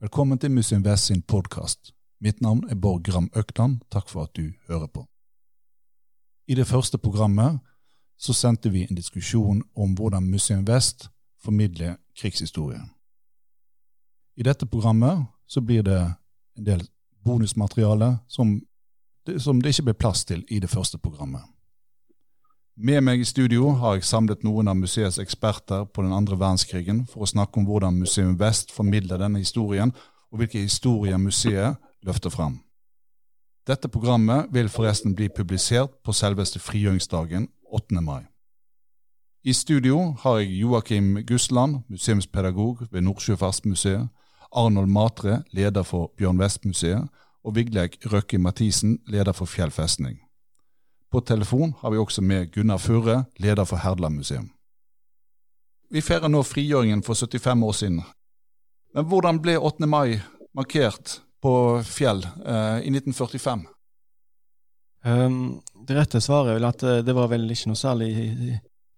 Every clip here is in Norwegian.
Velkommen til Museum Vest sin podkast. Mitt navn er Bård Gram Økland. Takk for at du hører på. I det første programmet så sendte vi en diskusjon om hvordan Museum Vest formidler krigshistorie. I dette programmet så blir det en del bonusmateriale som, som det ikke ble plass til i det første programmet. Med meg i studio har jeg samlet noen av museets eksperter på den andre verdenskrigen for å snakke om hvordan Museum Vest formidler denne historien, og hvilke historier museet løfter fram. Dette programmet vil forresten bli publisert på selveste frigjøringsdagen 8. mai. I studio har jeg Joakim Gusland, museumspedagog ved Nordsjøfartsmuseet, Arnold Matre, leder for Bjørn Vest-museet, og Vigleik Røkke Mathisen, leder for Fjell festning. På telefon har vi også med Gunnar Furre, leder for Herdland museum. Vi feirer nå frigjøringen for 75 år siden. Men hvordan ble 8. mai markert på Fjell eh, i 1945? Um, det rette svaret er vel at eh, det var vel ikke noe særlig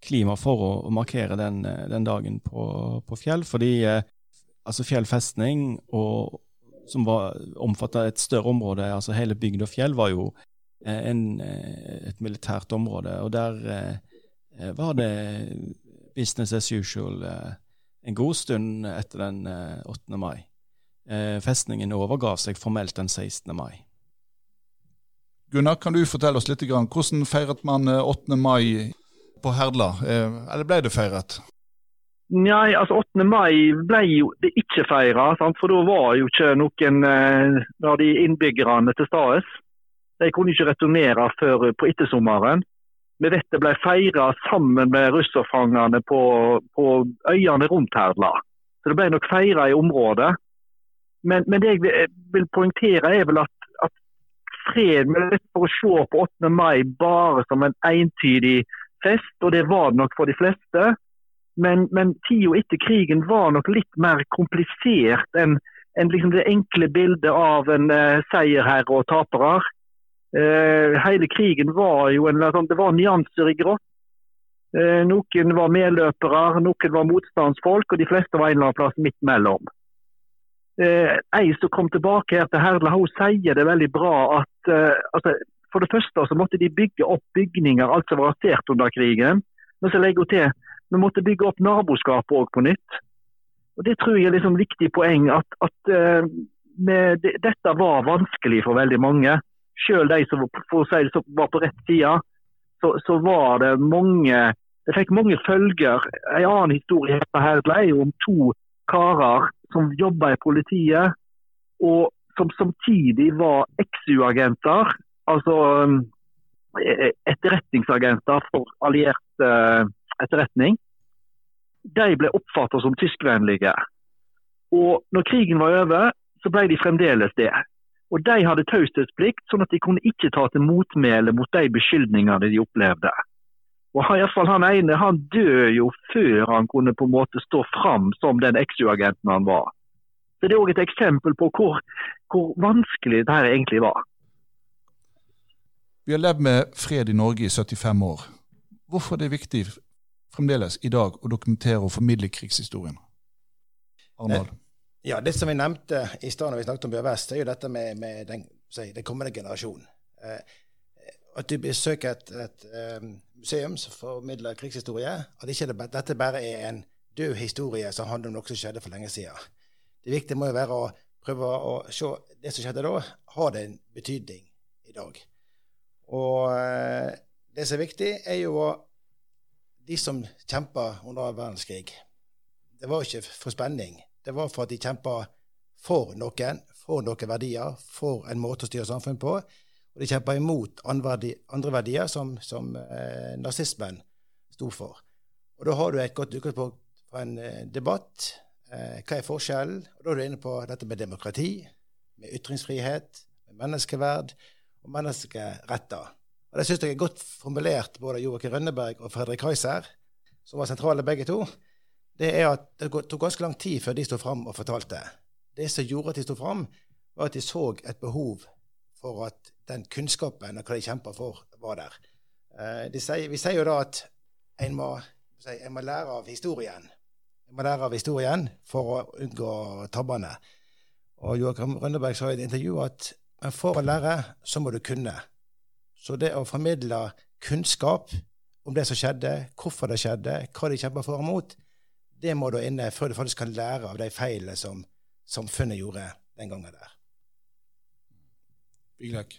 klima for å, å markere den, eh, den, dagen på, på Fjell, fordi eh, altså Fjell festning, og, som var omfatta et større område, altså hele bygda Fjell, var jo Eh, en, eh, et militært område. Og der eh, var det business as usual en god stund etter den 8. mai. Festningen overgav seg formelt den 16. mai. Gunnar, kan du fortelle oss litt hvordan feiret man 8. mai på Herdla? Eller ble det feiret? Nei, altså 8. mai ble jo det ikke feira, for da var jo ikke noen av de innbyggerne til stede. De kunne ikke returnere før på ettersommeren. Vi vet det ble feira sammen med russerfangene på, på, øyene rundt Herdla. Så det ble nok feira i området. Men, men, det jeg vil poengtere er vel at, at fred lett for å se på 8. mai bare som en entydig fest, og det var det nok for de fleste. Men, men tida etter krigen var nok litt mer komplisert enn en liksom det enkle bildet av en uh, seierherre og tapere. Eh, hele krigen var jo en, sånn, det var nyanser i grått. Eh, noen var medløpere, noen var motstandsfolk, og de fleste var en eller annen plass midt mellom. Eh, ei som kom tilbake her til Herla, hun sier det veldig bra at altså, for det første så måtte de bygge opp bygninger, alt som var rasert under krigen. Men så legger hun til vi måtte bygge opp naboskapet òg på nytt. Og Det tror jeg er liksom viktig poeng. at, at med, det, Dette var vanskelig for veldig mange selv de som for å si det, var på rett side, så, så, var det mange Det fikk mange følger. En annen historie her er jo om to karer som jobba i politiet, og som samtidig var XU-agenter. Altså eh, etterretningsagenter for alliert uh, etterretning. De ble oppfattet som tyskvennlige. Og når krigen var over, så ble de fremdeles det. Og De hadde taushetsplikt, sånn at de kunne ikke ta til motmæle mot de beskyldningene de opplevde. Og han, i hvert fall han ene han døde jo før han kunne på en måte stå fram som den XU-agenten han var. Så Det er òg et eksempel på hvor, hvor vanskelig det her egentlig var. Vi har levd med fred i Norge i 75 år. Hvorfor er det viktig fremdeles i dag å dokumentere og formidle krigshistorien? Arnold? Ja, Det som vi nevnte i stad når vi snakket om Bjørn Vest, er jo dette med, med den, den, kommende generasjonen. Eh, at du besøker et, et um, museum som formidler krigshistorie. At ikke det, dette bare er en død historie som handler om noe som skjedde for lenge siden. Det viktige må jo være å prøve å se det som skjedde da, har det en betydning i dag. Og eh, det som er viktig, er jo de som kjempa under verdenskrig. Det var jo ikke for spenning det var for at de kjempa for noen, for noen verdier, for en måte å styre samfunnet på. Og de kjempa imot andre verdier som, som eh, nazismen sto for. Og Da har du et godt utgangspunkt for en eh, debatt. Eh, hva er forskjellen? Og Da er du inne på dette med demokrati, med ytringsfrihet, med menneskeverd og menneskeretter. Og Det syns jeg er godt formulert både av Joakim Rønneberg og Fredrik Kaiser, som var sentrale begge to det er at det tok ganske lang tid før de sto fram og fortalte. Det som gjorde at de sto fram, var at de så et behov for at den kunnskapen og hva de kjemper for, var der. De sier, vi sier jo da at en må, en må, lære av historien. En må lære av historien for å unngå tabbene. Og Joakim Rønneberg sa i et intervju at for å lære, så må du kunne. Så det å formidle kunnskap om det som skjedde, hvorfor det skjedde, hva de kjemper for og mot, det må du inne før du faktisk kan lære av de feilene som samfunnet gjorde den gangen der. Viglek?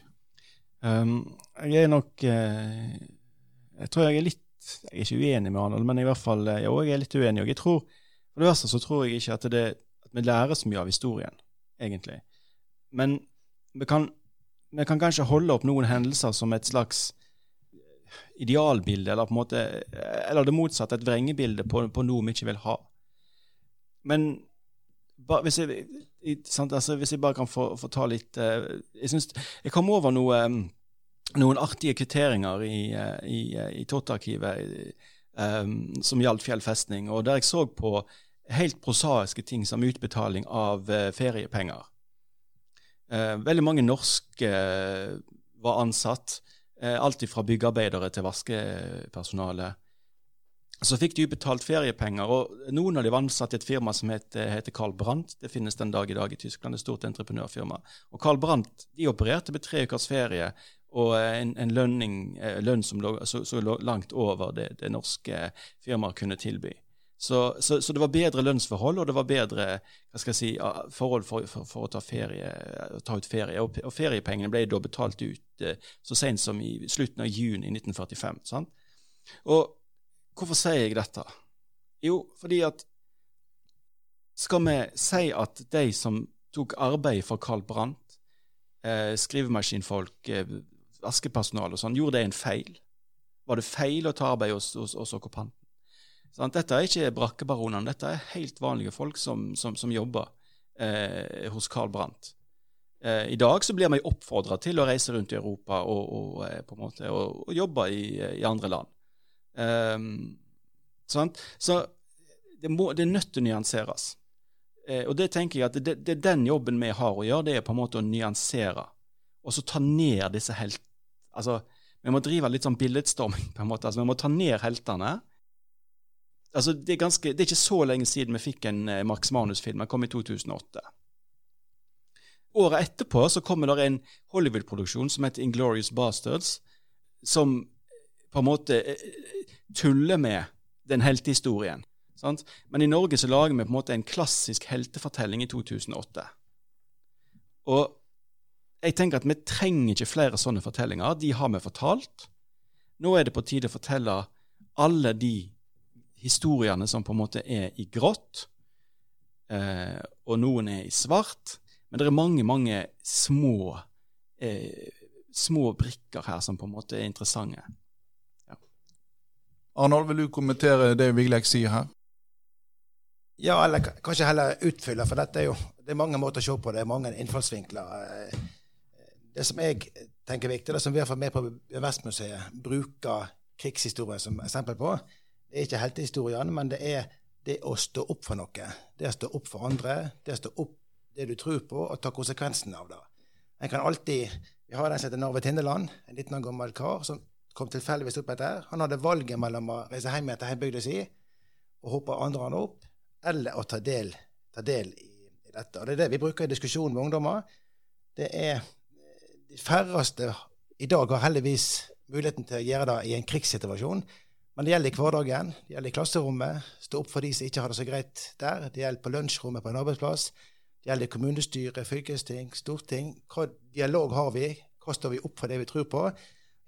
Um, jeg er nok uh, Jeg tror jeg er litt Jeg er ikke uenig med Arnold, men i hvert fall uh, jo, jeg er litt uenig. Og jeg tror, for det verste så tror jeg ikke at, det, at vi lærer så mye av historien, egentlig. Men vi kan, vi kan kanskje holde opp noen hendelser som et slags idealbilde, eller på en måte, eller det motsatte, et vrengebilde på, på noe vi ikke vil ha. Men ba, hvis, jeg, sant, altså, hvis, jeg, bare kan få, få ta litt uh, Jeg synes, jeg kom over noe, um, noen artige kvitteringer i, uh, i, uh, i Tott-arkivet um, som gjaldt Fjell festning, og der jeg så på helt prosaiske ting som utbetaling av feriepenger. veldig mange norske var ansatt. Eh, alt fra byggearbeidere til vaskepersonale. Så fikk de betalt feriepenger, og noen av de var ansatt i et firma som heter, heter Carl Brandt. Det finnes den dag i dag i Tyskland, et stort entreprenørfirma. Og Carl Brandt de opererte med tre ukers ferie og en, en lønning, eh, lønn som lå så, så langt over det, det norske firmaet kunne tilby. Så, så, så, det var bedre lønnsforhold, og det var bedre si, forhold for, for, for å ta, ferie, ta, ut ferie. Og, og feriepengene ble da betalt ut eh, så sent som i slutten av juni 1945. Sant? Og hvorfor sier jeg dette? Jo, fordi at skal vi si at de som tok arbeid for Carl Brandt, eh, skrivemaskinfolk, eh, vaskepersonale og sånn, gjorde det en feil? Var det feil å ta arbeid hos, hos, hos okkupanten? Sånn, dette er ikke brakkebaronene, dette er helt vanlige folk som, som, som jobber eh, hos Carl Brandt. Eh, I dag så blir vi oppfordra til å reise rundt i Europa og, og, eh, en måte, og, og jobbe i, i, andre land. Eh, så det, må, det, er nødt til å nyanseres. Eh, og det tenker jeg at det, det, er den jobben vi har å gjøre, det er på en måte å nyansere. Og så ta ned disse helt... Altså, vi må drive litt sånn billedstorming, på en måte. Altså, vi må ta ned heltene Altså, det, er ganske, det er ikke så lenge siden vi fikk en eh, Max Manus-film. Den kom i 2008. Året etterpå så kommer det en Hollywood-produksjon som heter Inglorious Bastards, som på en måte eh, tuller med den heltehistorien. Sant? Men i Norge så lager vi på en måte en klassisk heltefortelling i 2008. Og jeg tenker at vi trenger ikke flere sånne fortellinger. De har vi fortalt. Nå er det på tide å fortelle alle de historiene som på en måte er i grått, eh, og noen er i svart. Men det er mange, mange små, eh, små brikker her som på en måte er interessante. Ja. Arnold, vil du kommentere det Vigleik sier her? Ja, eller kanskje heller utfylle, for dette er jo det er mange måter å se på det, er mange innfallsvinkler. Eh, det som jeg tenker er viktig, det som vi har fått med på Vestmuseet, bruker krigshistorien som eksempel på, det er ikke heltehistorien, men det er det å stå opp for noe. Det å stå opp for andre. Det å stå opp det du tror på, og ta konsekvensen av det. En kan alltid, Vi har en som heter Narve Tindeland, en 19 år gammel kar som kom tilfeldigvis opp etter. Han hadde valget mellom å reise hjem til hjembygda si og hoppe andre han opp, eller å ta del, ta del i, dette. Og Det er det vi bruker i diskusjonen med ungdommer. Det er De færreste i dag har heldigvis muligheten til å gjøre det i en krigssituasjon. Men det gjelder i hverdagen, det gjelder i klasserommet. Stå opp for de som ikke har det så greit der. Det gjelder på lunsjrommet på en arbeidsplass. Det gjelder kommunestyre, fylkesting, storting. Hva dialog har vi? Hva står vi opp for det vi tror på?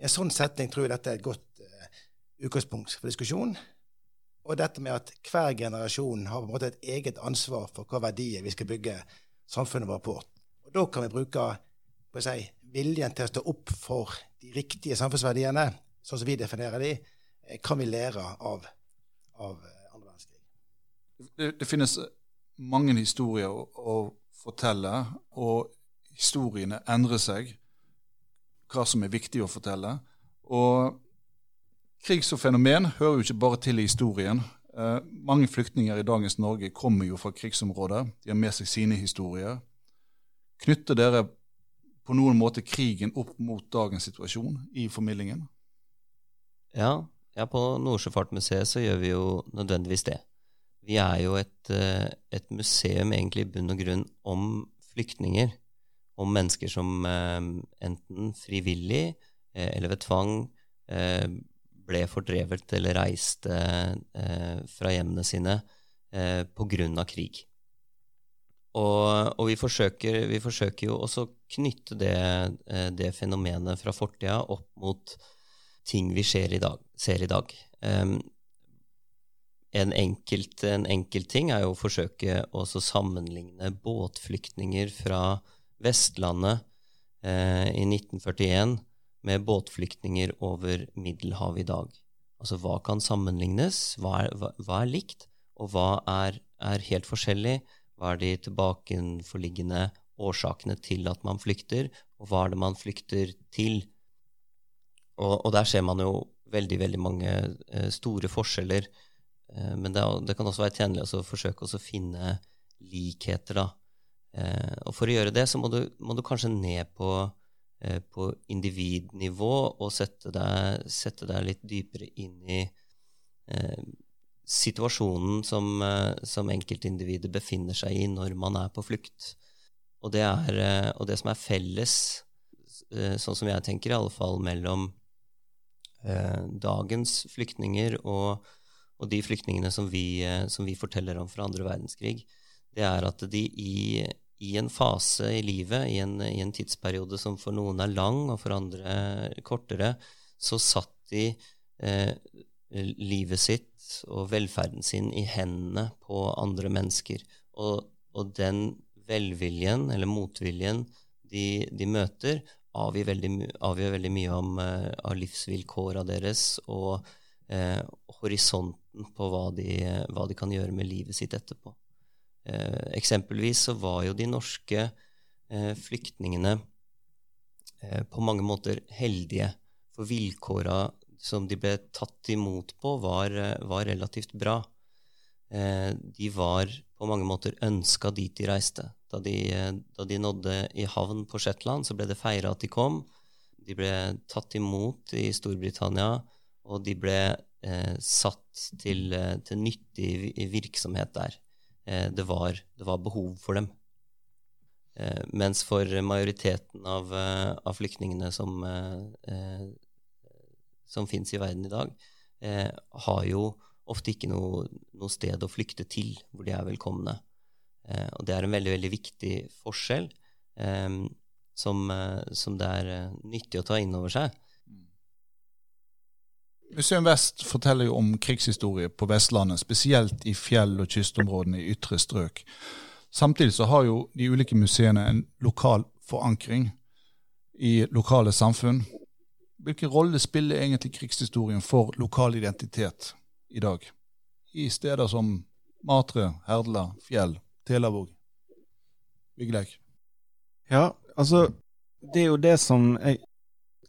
I en sånn setning tror jeg dette er et godt uh, utgangspunkt for diskusjon. Og dette med at hver generasjon har på en måte et eget ansvar for hva verdier vi skal bygge samfunnet vårt på. Og Da kan vi bruke si, viljen til å stå opp for de riktige samfunnsverdiene, sånn som vi definerer de, Eh, kan vi lære av, av eh, andre verdenskrig? Det, det, finnes mange historier å, å, fortelle, og historiene endrer seg. Hva som er viktig å fortelle. Og krig som fenomen hører jo ikke bare til i historien. Eh, mange flyktninger i dagens Norge kommer jo fra krigsområder. De har med seg sine historier. Knytter dere på noen måte krigen opp mot dagens situasjon i formidlingen? Ja, ja, på Nordsjøfartmuseet så gjør vi jo nødvendigvis det. Vi er jo et, eh, et museum egentlig i bunn og grunn om flyktninger, om mennesker som eh, enten frivillig eh, eller ved tvang ble fordrevet eller reiste fra hjemmene sine pga. krig. Og, og vi, forsøker, vi, forsøker, jo også å knytte det, det fenomenet fra fortida opp mot ting vi i dag, ser i dag. Um, en, enkelt, en enkelt, ting er jo å forsøke å sammenligne båtflyktninger fra Vestlandet eh, i 1941 med båtflyktninger over Middelhavet i dag. Altså hva kan sammenlignes, hva er, hva, hva er likt, og hva er, er helt forskjellig? Hva er de tilbakenforliggende årsakene til at man flykter, og hva er det man flykter til? Og, og der ser man jo veldig, veldig mange eh, store forskjeller. Eh, men det, det, kan også være tjenlig å forsøke å finne likheter, da. Eh, og for å gjøre det, så må du, må du kanskje ned på, eh, på individnivå og sette deg, sette deg, litt dypere inn i eh, situasjonen som, eh, som enkeltindividet befinner seg i når man er på flukt. Og det, er, og det som er felles, sånn som jeg tenker, i alle fall mellom dagens flyktninger og, og, de flyktningene som vi, som vi, forteller om fra andre verdenskrig, det er at de i, i en fase i livet, i en, i en, tidsperiode som for noen er lang, og for andre kortere, så satt de eh, livet sitt og velferden sin i hendene på andre mennesker. Og, og den velviljen, eller motviljen, de, de møter, avgjør veldig, avgjør veldig, mye om, uh, av livsvilkåra deres og uh, horisonten på hva de, hva de, kan gjøre med livet sitt etterpå. Uh, eksempelvis så var jo de norske flyktningene på mange måter heldige, for vilkåra som de ble tatt imot på, var, eh, var relativt bra. Eh, de var på mange måter ønska dit de reiste. Da de, eh, da de, nådde i havn på Shetland, så ble det feira at de kom. De ble tatt imot i Storbritannia, og de ble eh, satt til, til, nyttig virksomhet der. Eh, det, var, det, var, behov for dem. Eh, mens for majoriteten av, av flyktningene som som fins i verden i dag, eh, har jo ofte ikke noe, noe, sted å flykte til hvor de er velkomne. Eh, og det er en veldig, veldig viktig forskjell eh, som, eh, som, det er eh, nyttig å ta inn over seg. Museum Vest forteller jo om krigshistorie på Vestlandet, spesielt i fjell- og kystområdene i ytre strøk. Samtidig så har jo de ulike museene en lokal forankring i lokale samfunn. Hvilken rolle spiller egentlig krigshistorien for lokal identitet i dag? I steder som Matre, Herdla, Fjell, Telavåg, Vigleik? Ja, altså Det er jo det som jeg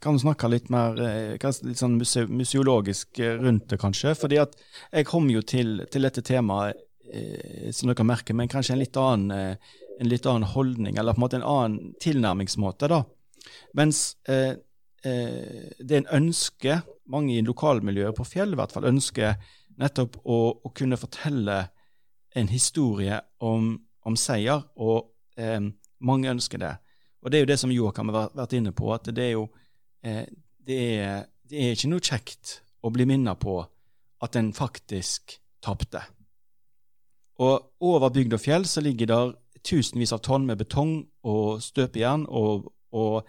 kan snakke litt mer eh, litt sånn museologisk eh, rundt det, kanskje. fordi at jeg kom jo til, til dette temaet, eh, som dere merker, men kanskje en litt, annen, eh, en litt annen holdning, eller på en måte en annen tilnærmingsmåte. da. Mens eh, eh, det en ønsker, mange i lokalmiljøet på Fjell i hvert fall, ønsker nettopp å, å kunne fortelle en historie om, om seier, og eh, mange ønsker det. Og det er jo det som Joakim har vært inne på, at det er jo eh, det, er, det, er, ikke noe kjekt å bli minnet på at en faktisk tapte. Og over bygd og fjell så ligger der tusenvis av tonn med betong og støpejern og, og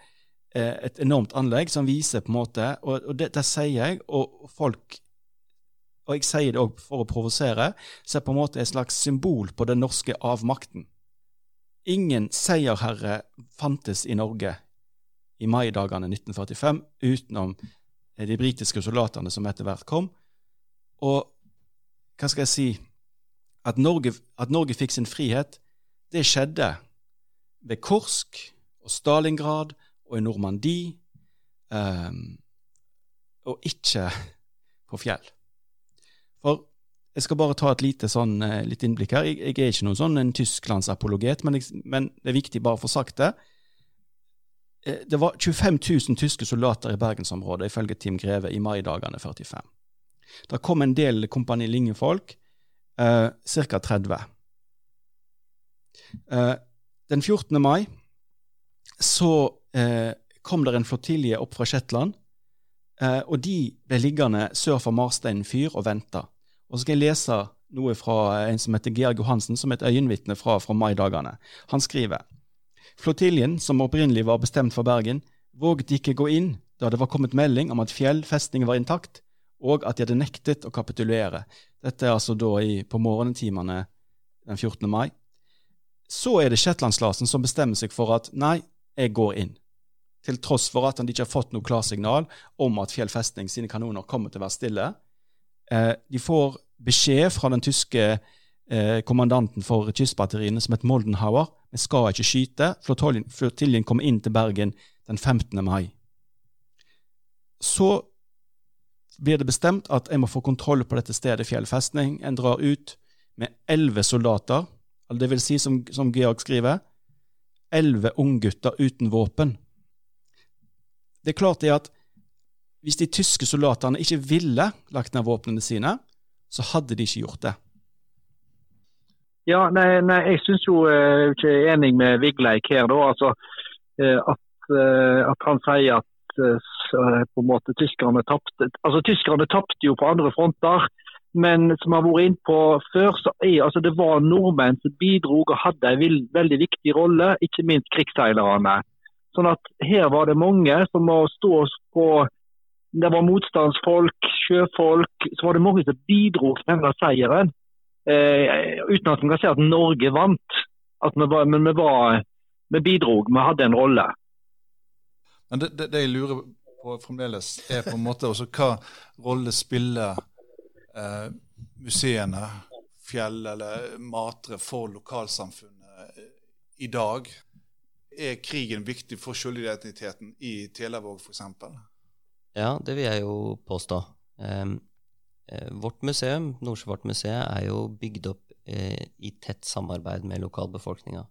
Eh, et enormt anlegg som viser på en måte Og, og det, det, sier jeg, og folk Og jeg sier det òg for å provosere, er på en måte et slags symbol på den norske avmakten. Ingen seierherre fantes i Norge i maidagene 1945 utenom de britiske soldatene som etter hvert kom. Og hva skal jeg si At Norge, at Norge fikk sin frihet, det skjedde ved Korsk og Stalingrad og i Normandie, um, og ikke på fjell. For jeg skal bare ta et lite sånn, uh, litt innblikk her. Jeg, jeg, er ikke noen sånn en tysklandsapologet, men, men, det er viktig bare å få sagt det. Uh, det var 25 000 tyske soldater i bergensområdet, ifølge Tim Greve, i maidagene 45. Det kom en del Kompani Linge-folk, eh, ca. 30. Eh, den 14. mai så eh, kom det en flottilje opp fra Shetland, eh, og de ble liggende sør for Marstein fyr og venta. Og så skal jeg lese noe fra en som heter Georg Johansen, som er et øyenvitne fra, fra maidagene. Han skriver Flotiljen, som opprinnelig var bestemt for Bergen, våget ikke gå inn da det var kommet melding om at fjellfestningen var intakt, og at de hadde nektet å kapitulere. Dette er altså da i, på morgentimene den 14. mai. Så er det Shetlandslasen som bestemmer seg for at nei, jeg går inn. Til tross for at han ikke har fått noe klarsignal om at Fjell festning sine kanoner kommer til å være stille. Eh, de får beskjed fra den tyske eh, kommandanten for kystbatteriene, som het Moldenhauer. Vi skal ikke skyte. Flottiljen kommer inn til Bergen den 15. mai. Så blir det bestemt at jeg må få kontroll på dette stedet, Fjell festning. En drar ut med elleve soldater, det vil si, som, som Georg skriver, elleve unggutter uten våpen. Det er klart det at hvis de tyske soldatene ikke ville lagt ned våpnene sine, så hadde de ikke gjort det. Ja, nei, nei jeg syns jo jeg er enig med Vigleik her, da. Altså, eh, at, eh, at han sier at eh, på en måte tyskerne tapte. Altså, tyskerne tapte jo på andre fronter. Men som har vært inn på før, så er altså det var nordmenn som bidro og hadde en veldig viktig rolle, ikke minst krigsseilerne. Sånn at her var det mange som må stå på Det var motstandsfolk, sjøfolk. Så var det mange som bidro til denne seieren. Eh, uten at man kan si at Norge vant. At vi var, men vi, var, vi bidro, vi hadde en rolle. Men det, det, det jeg lurer på fremdeles, er på en måte også hva rolle spiller eh, museene, fjell eller matre for lokalsamfunnet i dag? Er krigen viktig for selvidentiteten i Telavåg f.eks.? Ja, det vil jeg jo påstå. Um, vårt museum, Nordsjøfartsmuseet, er jo bygd opp eh, i tett samarbeid med lokalbefolkninga.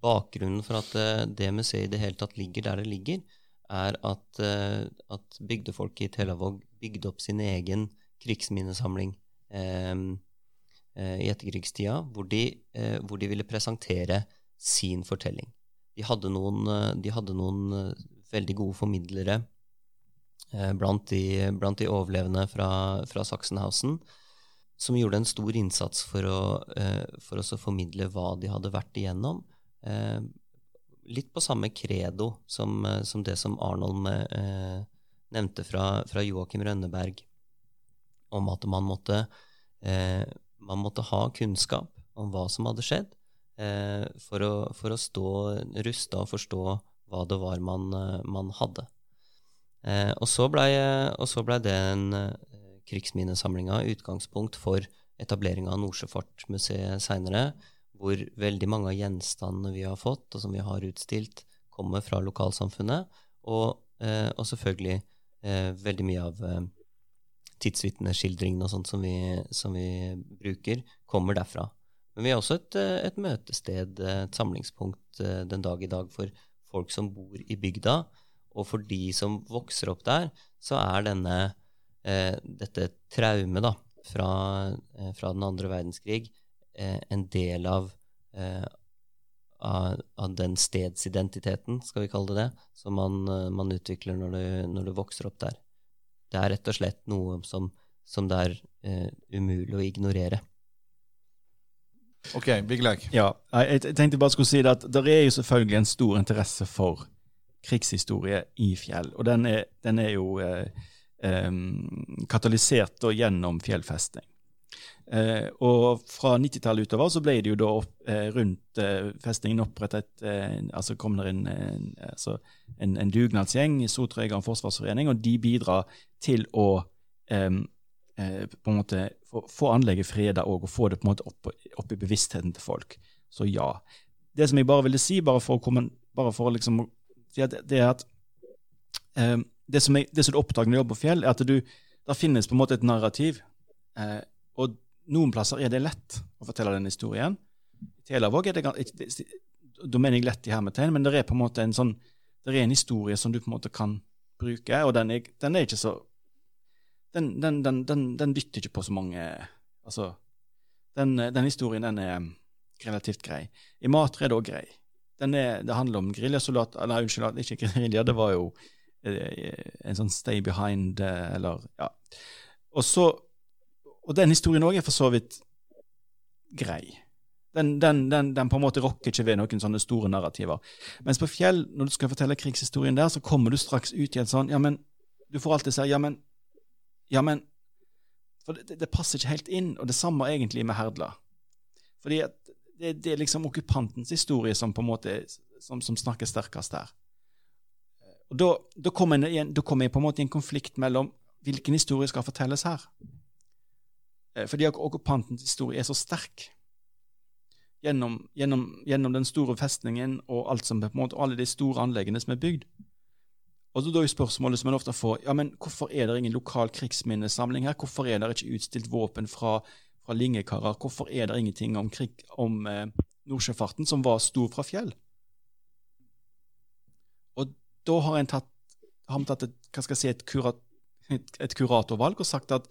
Bakgrunnen for at eh, det museet i det hele tatt ligger der det ligger, er at, eh, at bygdefolket i Telavåg bygde opp sin egen krigsminnesamling ehm, i etterkrigstida, hvor de, hvor de ville presentere sin fortelling. De hadde noen, eh, de hadde noen eh, veldig gode formidlere eh, blant de, blant de overlevende fra, fra, Sachsenhausen, som gjorde en stor innsats for å, for å formidle hva de hadde vært igjennom. Litt på samme credo som, som det som Arnold nevnte fra, fra Joakim Rønneberg, om at man måtte, man måtte ha kunnskap om hva som hadde skjedd, eh, for, å, for, å, stå rusta og forstå hva det var man, eh, man hadde. Eh, og så blei ble den eh, krigsminnesamlinga utgangspunkt for etableringa av Nordsjøfartsmuseet seinere, hvor veldig mange av gjenstandene vi har fått, og som vi har utstilt, kommer fra lokalsamfunnet. Og, eh, og selvfølgelig eh, veldig mye av eh, tidsvitneskildringene og sånt som vi, som vi bruker, kommer derfra. Men vi har også et, eh, et møtested, eh, et samlingspunkt den dag i dag for folk som bor i bygda. Og for de som vokser opp der, så er denne, eh, dette traumet da, fra, eh, fra, den andre verdenskrig eh, en del av, av, av, den stedsidentiteten, skal vi kalle det det, som man, man utvikler når du, når du, vokser opp der. Det er rett og slett noe som, som det er umulig å ignorere. Ok, Big Leg. Ja, jeg tenkte bare skulle si det at det er jo selvfølgelig en stor interesse for krigshistorie i Fjell. Og den er, den er jo eh, eh, katalysert gjennom fjellfesting. Eh, og fra 90-tallet utover så ble det jo da opp, eh, rundt eh, festningen opprettet altså kom det inn en, altså en, en dugnadsgjeng, Sotrøygarden forsvarsforening, og de bidrar til å på en måte få, få anlegget freda òg, og få det på en måte opp, opp, i bevisstheten til folk. Så ja. Det som jeg bare ville si, bare for å, komme, bare for å liksom at det er at eh, det, som jeg, det som du oppdager når du jobber på Fjell, er at du, der finnes på en måte et narrativ. Eh, og noen plasser er det lett å fortelle den historien. I Telavåg er det Da mener jeg lett i hermetegn, men det er på en måte en sånn det er en historie som du på en måte kan bruke, og den er, den er ikke så den, den, den, dytter ikke på så mange Altså, den, historien den er relativt grei. I Matre er det òg grei. Er, det handler om geriljasoldater Nei, unnskyld, ikke gerilja, det var jo eh, en sånn stay behind, eh, eller ja. Og så Og den historien òg er for så vidt grei. Den, den, den, den, på en måte rokker ikke ved noen sånne store narrativer. Mens på Fjell, når du skal fortelle krigshistorien der, så kommer du straks ut i en sånn Ja, men Du får alltid si Ja, men Ja, men For det, det passer ikke helt inn. Og det samme egentlig med Herdla. Fordi at det, det, er liksom okkupantens historie som på en måte som, som snakker sterkest der. Og Da, da kommer jeg, kom jeg på en måte i en konflikt mellom hvilken historie skal fortelles her. Eh, fordi okkupantens historie er så sterk. Gjennom, gjennom, gjennom, den store festningen og alt som, på en måte, alle de store anleggene som er bygd. Og så da er spørsmålet som en ofte får, ja, men hvorfor er det ingen lokal krigsminnesamling her? Hvorfor er det ikke utstilt våpen fra fra lingekarer. Hvorfor er det ingenting om, krig, om eh, Nordsjøfarten, som var stor fra fjell? Og da har en tatt, har tatt et, hva skal jeg si, et, kurat, et, et kuratorvalg og sagt at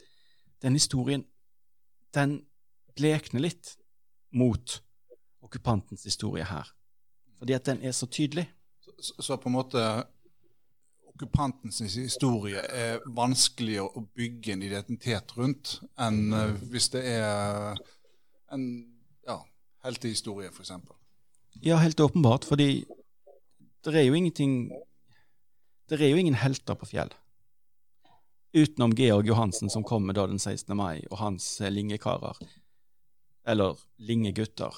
den historien den blekner litt mot okkupantens historie her. Fordi at den er så tydelig. Så, så på en måte okkupantens historie er vanskeligere å bygge en identitet rundt enn uh, hvis det er en ja, heltehistorie, f.eks. Ja, helt åpenbart. Fordi det er jo ingenting Det er jo ingen helter på fjell. Utenom Georg Johansen, som kommer da den 16. mai, og hans eh, lingekarer. Eller lingegutter.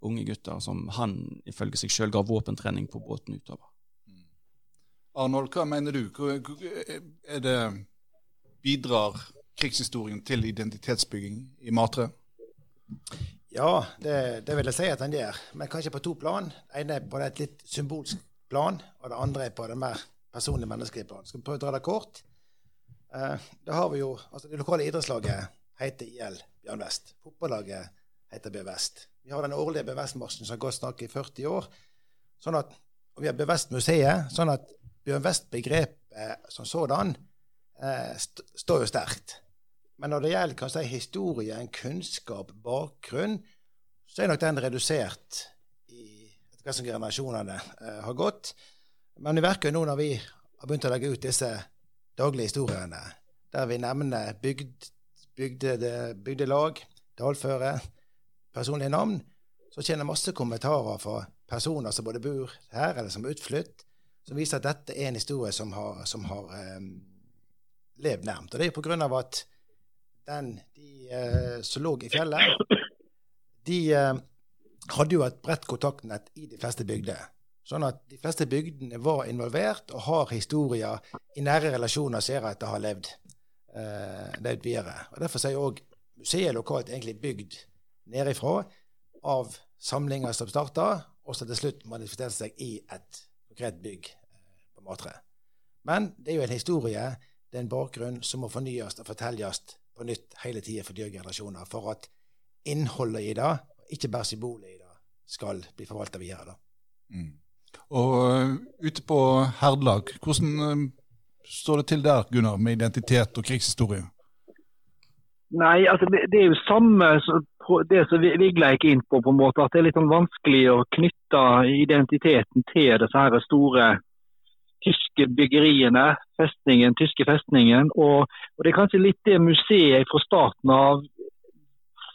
Unge gutter som han ifølge seg sjøl ga våpentrening på båten utover. Arnold, hva mener du? Er det, bidrar krigshistorien til identitetsbygging i Matre? Ja, det, det, vil jeg si at den gjør. Men kanskje på to plan. Det ene er på et litt symbolsk plan, og det andre er på det mer personlige menneskelige plan. Skal vi prøve å dra det kort? Eh, da har vi jo, altså Det lokale idrettslaget heter IL Bjørn Vest. Fotballaget heter Bjørn Vest. Vi har den årlige Bjørn Vest-marsjen som har gått snakk i 40 år. Sånn at, og vi har Bjørn Vest-museet. sånn at Bjørn West-begrepet som sådan eh, st står jo sterkt. Men når det gjelder kan si, historien, kunnskap, bakgrunn, så er nok den redusert i hva som generasjonene eh, har gått. Men det virker jo nå når vi har begynt å legge ut disse daglige historiene, der vi nevner bygd, bygde, bygdelag, dalføre, personlige navn, så kjenner masse kommentarer fra personer som både bor her, eller som er utflytt, som viser at dette er en historie som har, som har um, levd nærmt. Og det er på grunn av at den, de uh, som lå i fjellet, de uh, hadde jo et bredt kontaktnett i de fleste bygder. Sånn at de fleste bygdene var involvert og har historier i nære relasjoner som jeg at det har levd, uh, levd videre. Og Derfor er òg museet lokalt egentlig bygd nedifra av samlinger som starta, og som til slutt manifesterte seg i et konkret bygg eh, på Matre. Men det er jo en historie, det er en bakgrunn som må fornyes og fortelles på nytt hele tida for nye generasjoner, for at innholdet i det, ikke bare symbolet i det, skal bli forvalta videre. Mm. Og uh, ute på Herdlag, hvordan uh, står det til der, Gunnar, med identitet og krigshistorie? Nei, altså det, det er jo samme det som Vigla gikk inn på, på en måte, at det er litt sånn vanskelig å knytte identiteten til disse her store tyske byggeriene, festningen, tyske festningen. Og, og, det er kanskje litt det museet fra starten av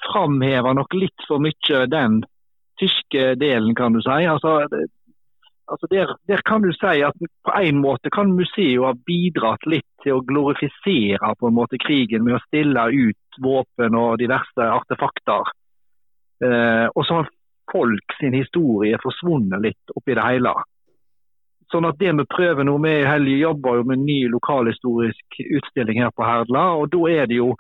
framhever nok litt for mye den tyske delen, kan du si. Altså, altså der, der, kan du si at på en måte kan museet ha bidratt litt til å glorifisere på en måte krigen med å stille ut våpen og diverse artefakter. Eh, og så har folk sin historie forsvunnet litt oppi det hele. Sånn at det vi prøver nå, Vi i Helge jobber jo med en ny lokalhistorisk utstilling her på Herdla. og Da er det jo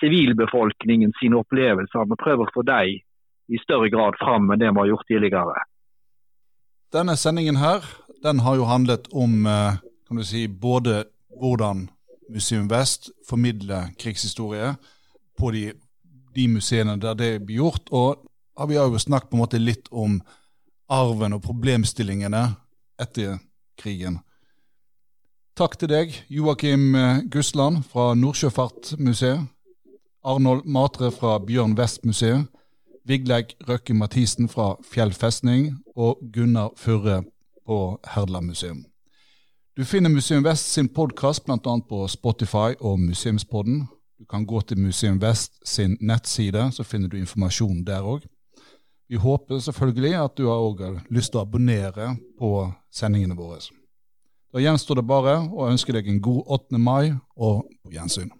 sivilbefolkningen sine opplevelser. Vi prøver å få dem i større grad fram enn det vi har gjort tidligere. Denne sendingen her, den har jo handlet om eh, kan du si, både hvordan Museum Vest formidler krigshistorie på de, de, museene der det blir gjort. Og vi har jo snakket på en måte litt om arven og problemstillingene etter krigen. Takk til deg, Joakim Gussland Gusland fra Nordsjøfartsmuseet, Arnold Matre fra Bjørn West-museet. Vigleik Røkke Mathisen fra Fjell festning og Gunnar Furre på Herdla museum. Du finner Museum Vest sin podkast bl.a. på Spotify og Museumspodden. Du kan gå til Museum Vest sin nettside, så finner du informasjon der òg. Vi håper selvfølgelig at du har lyst til å abonnere på sendingene våre. Da gjenstår det bare å ønske deg en god 8. mai, og på gjensyn.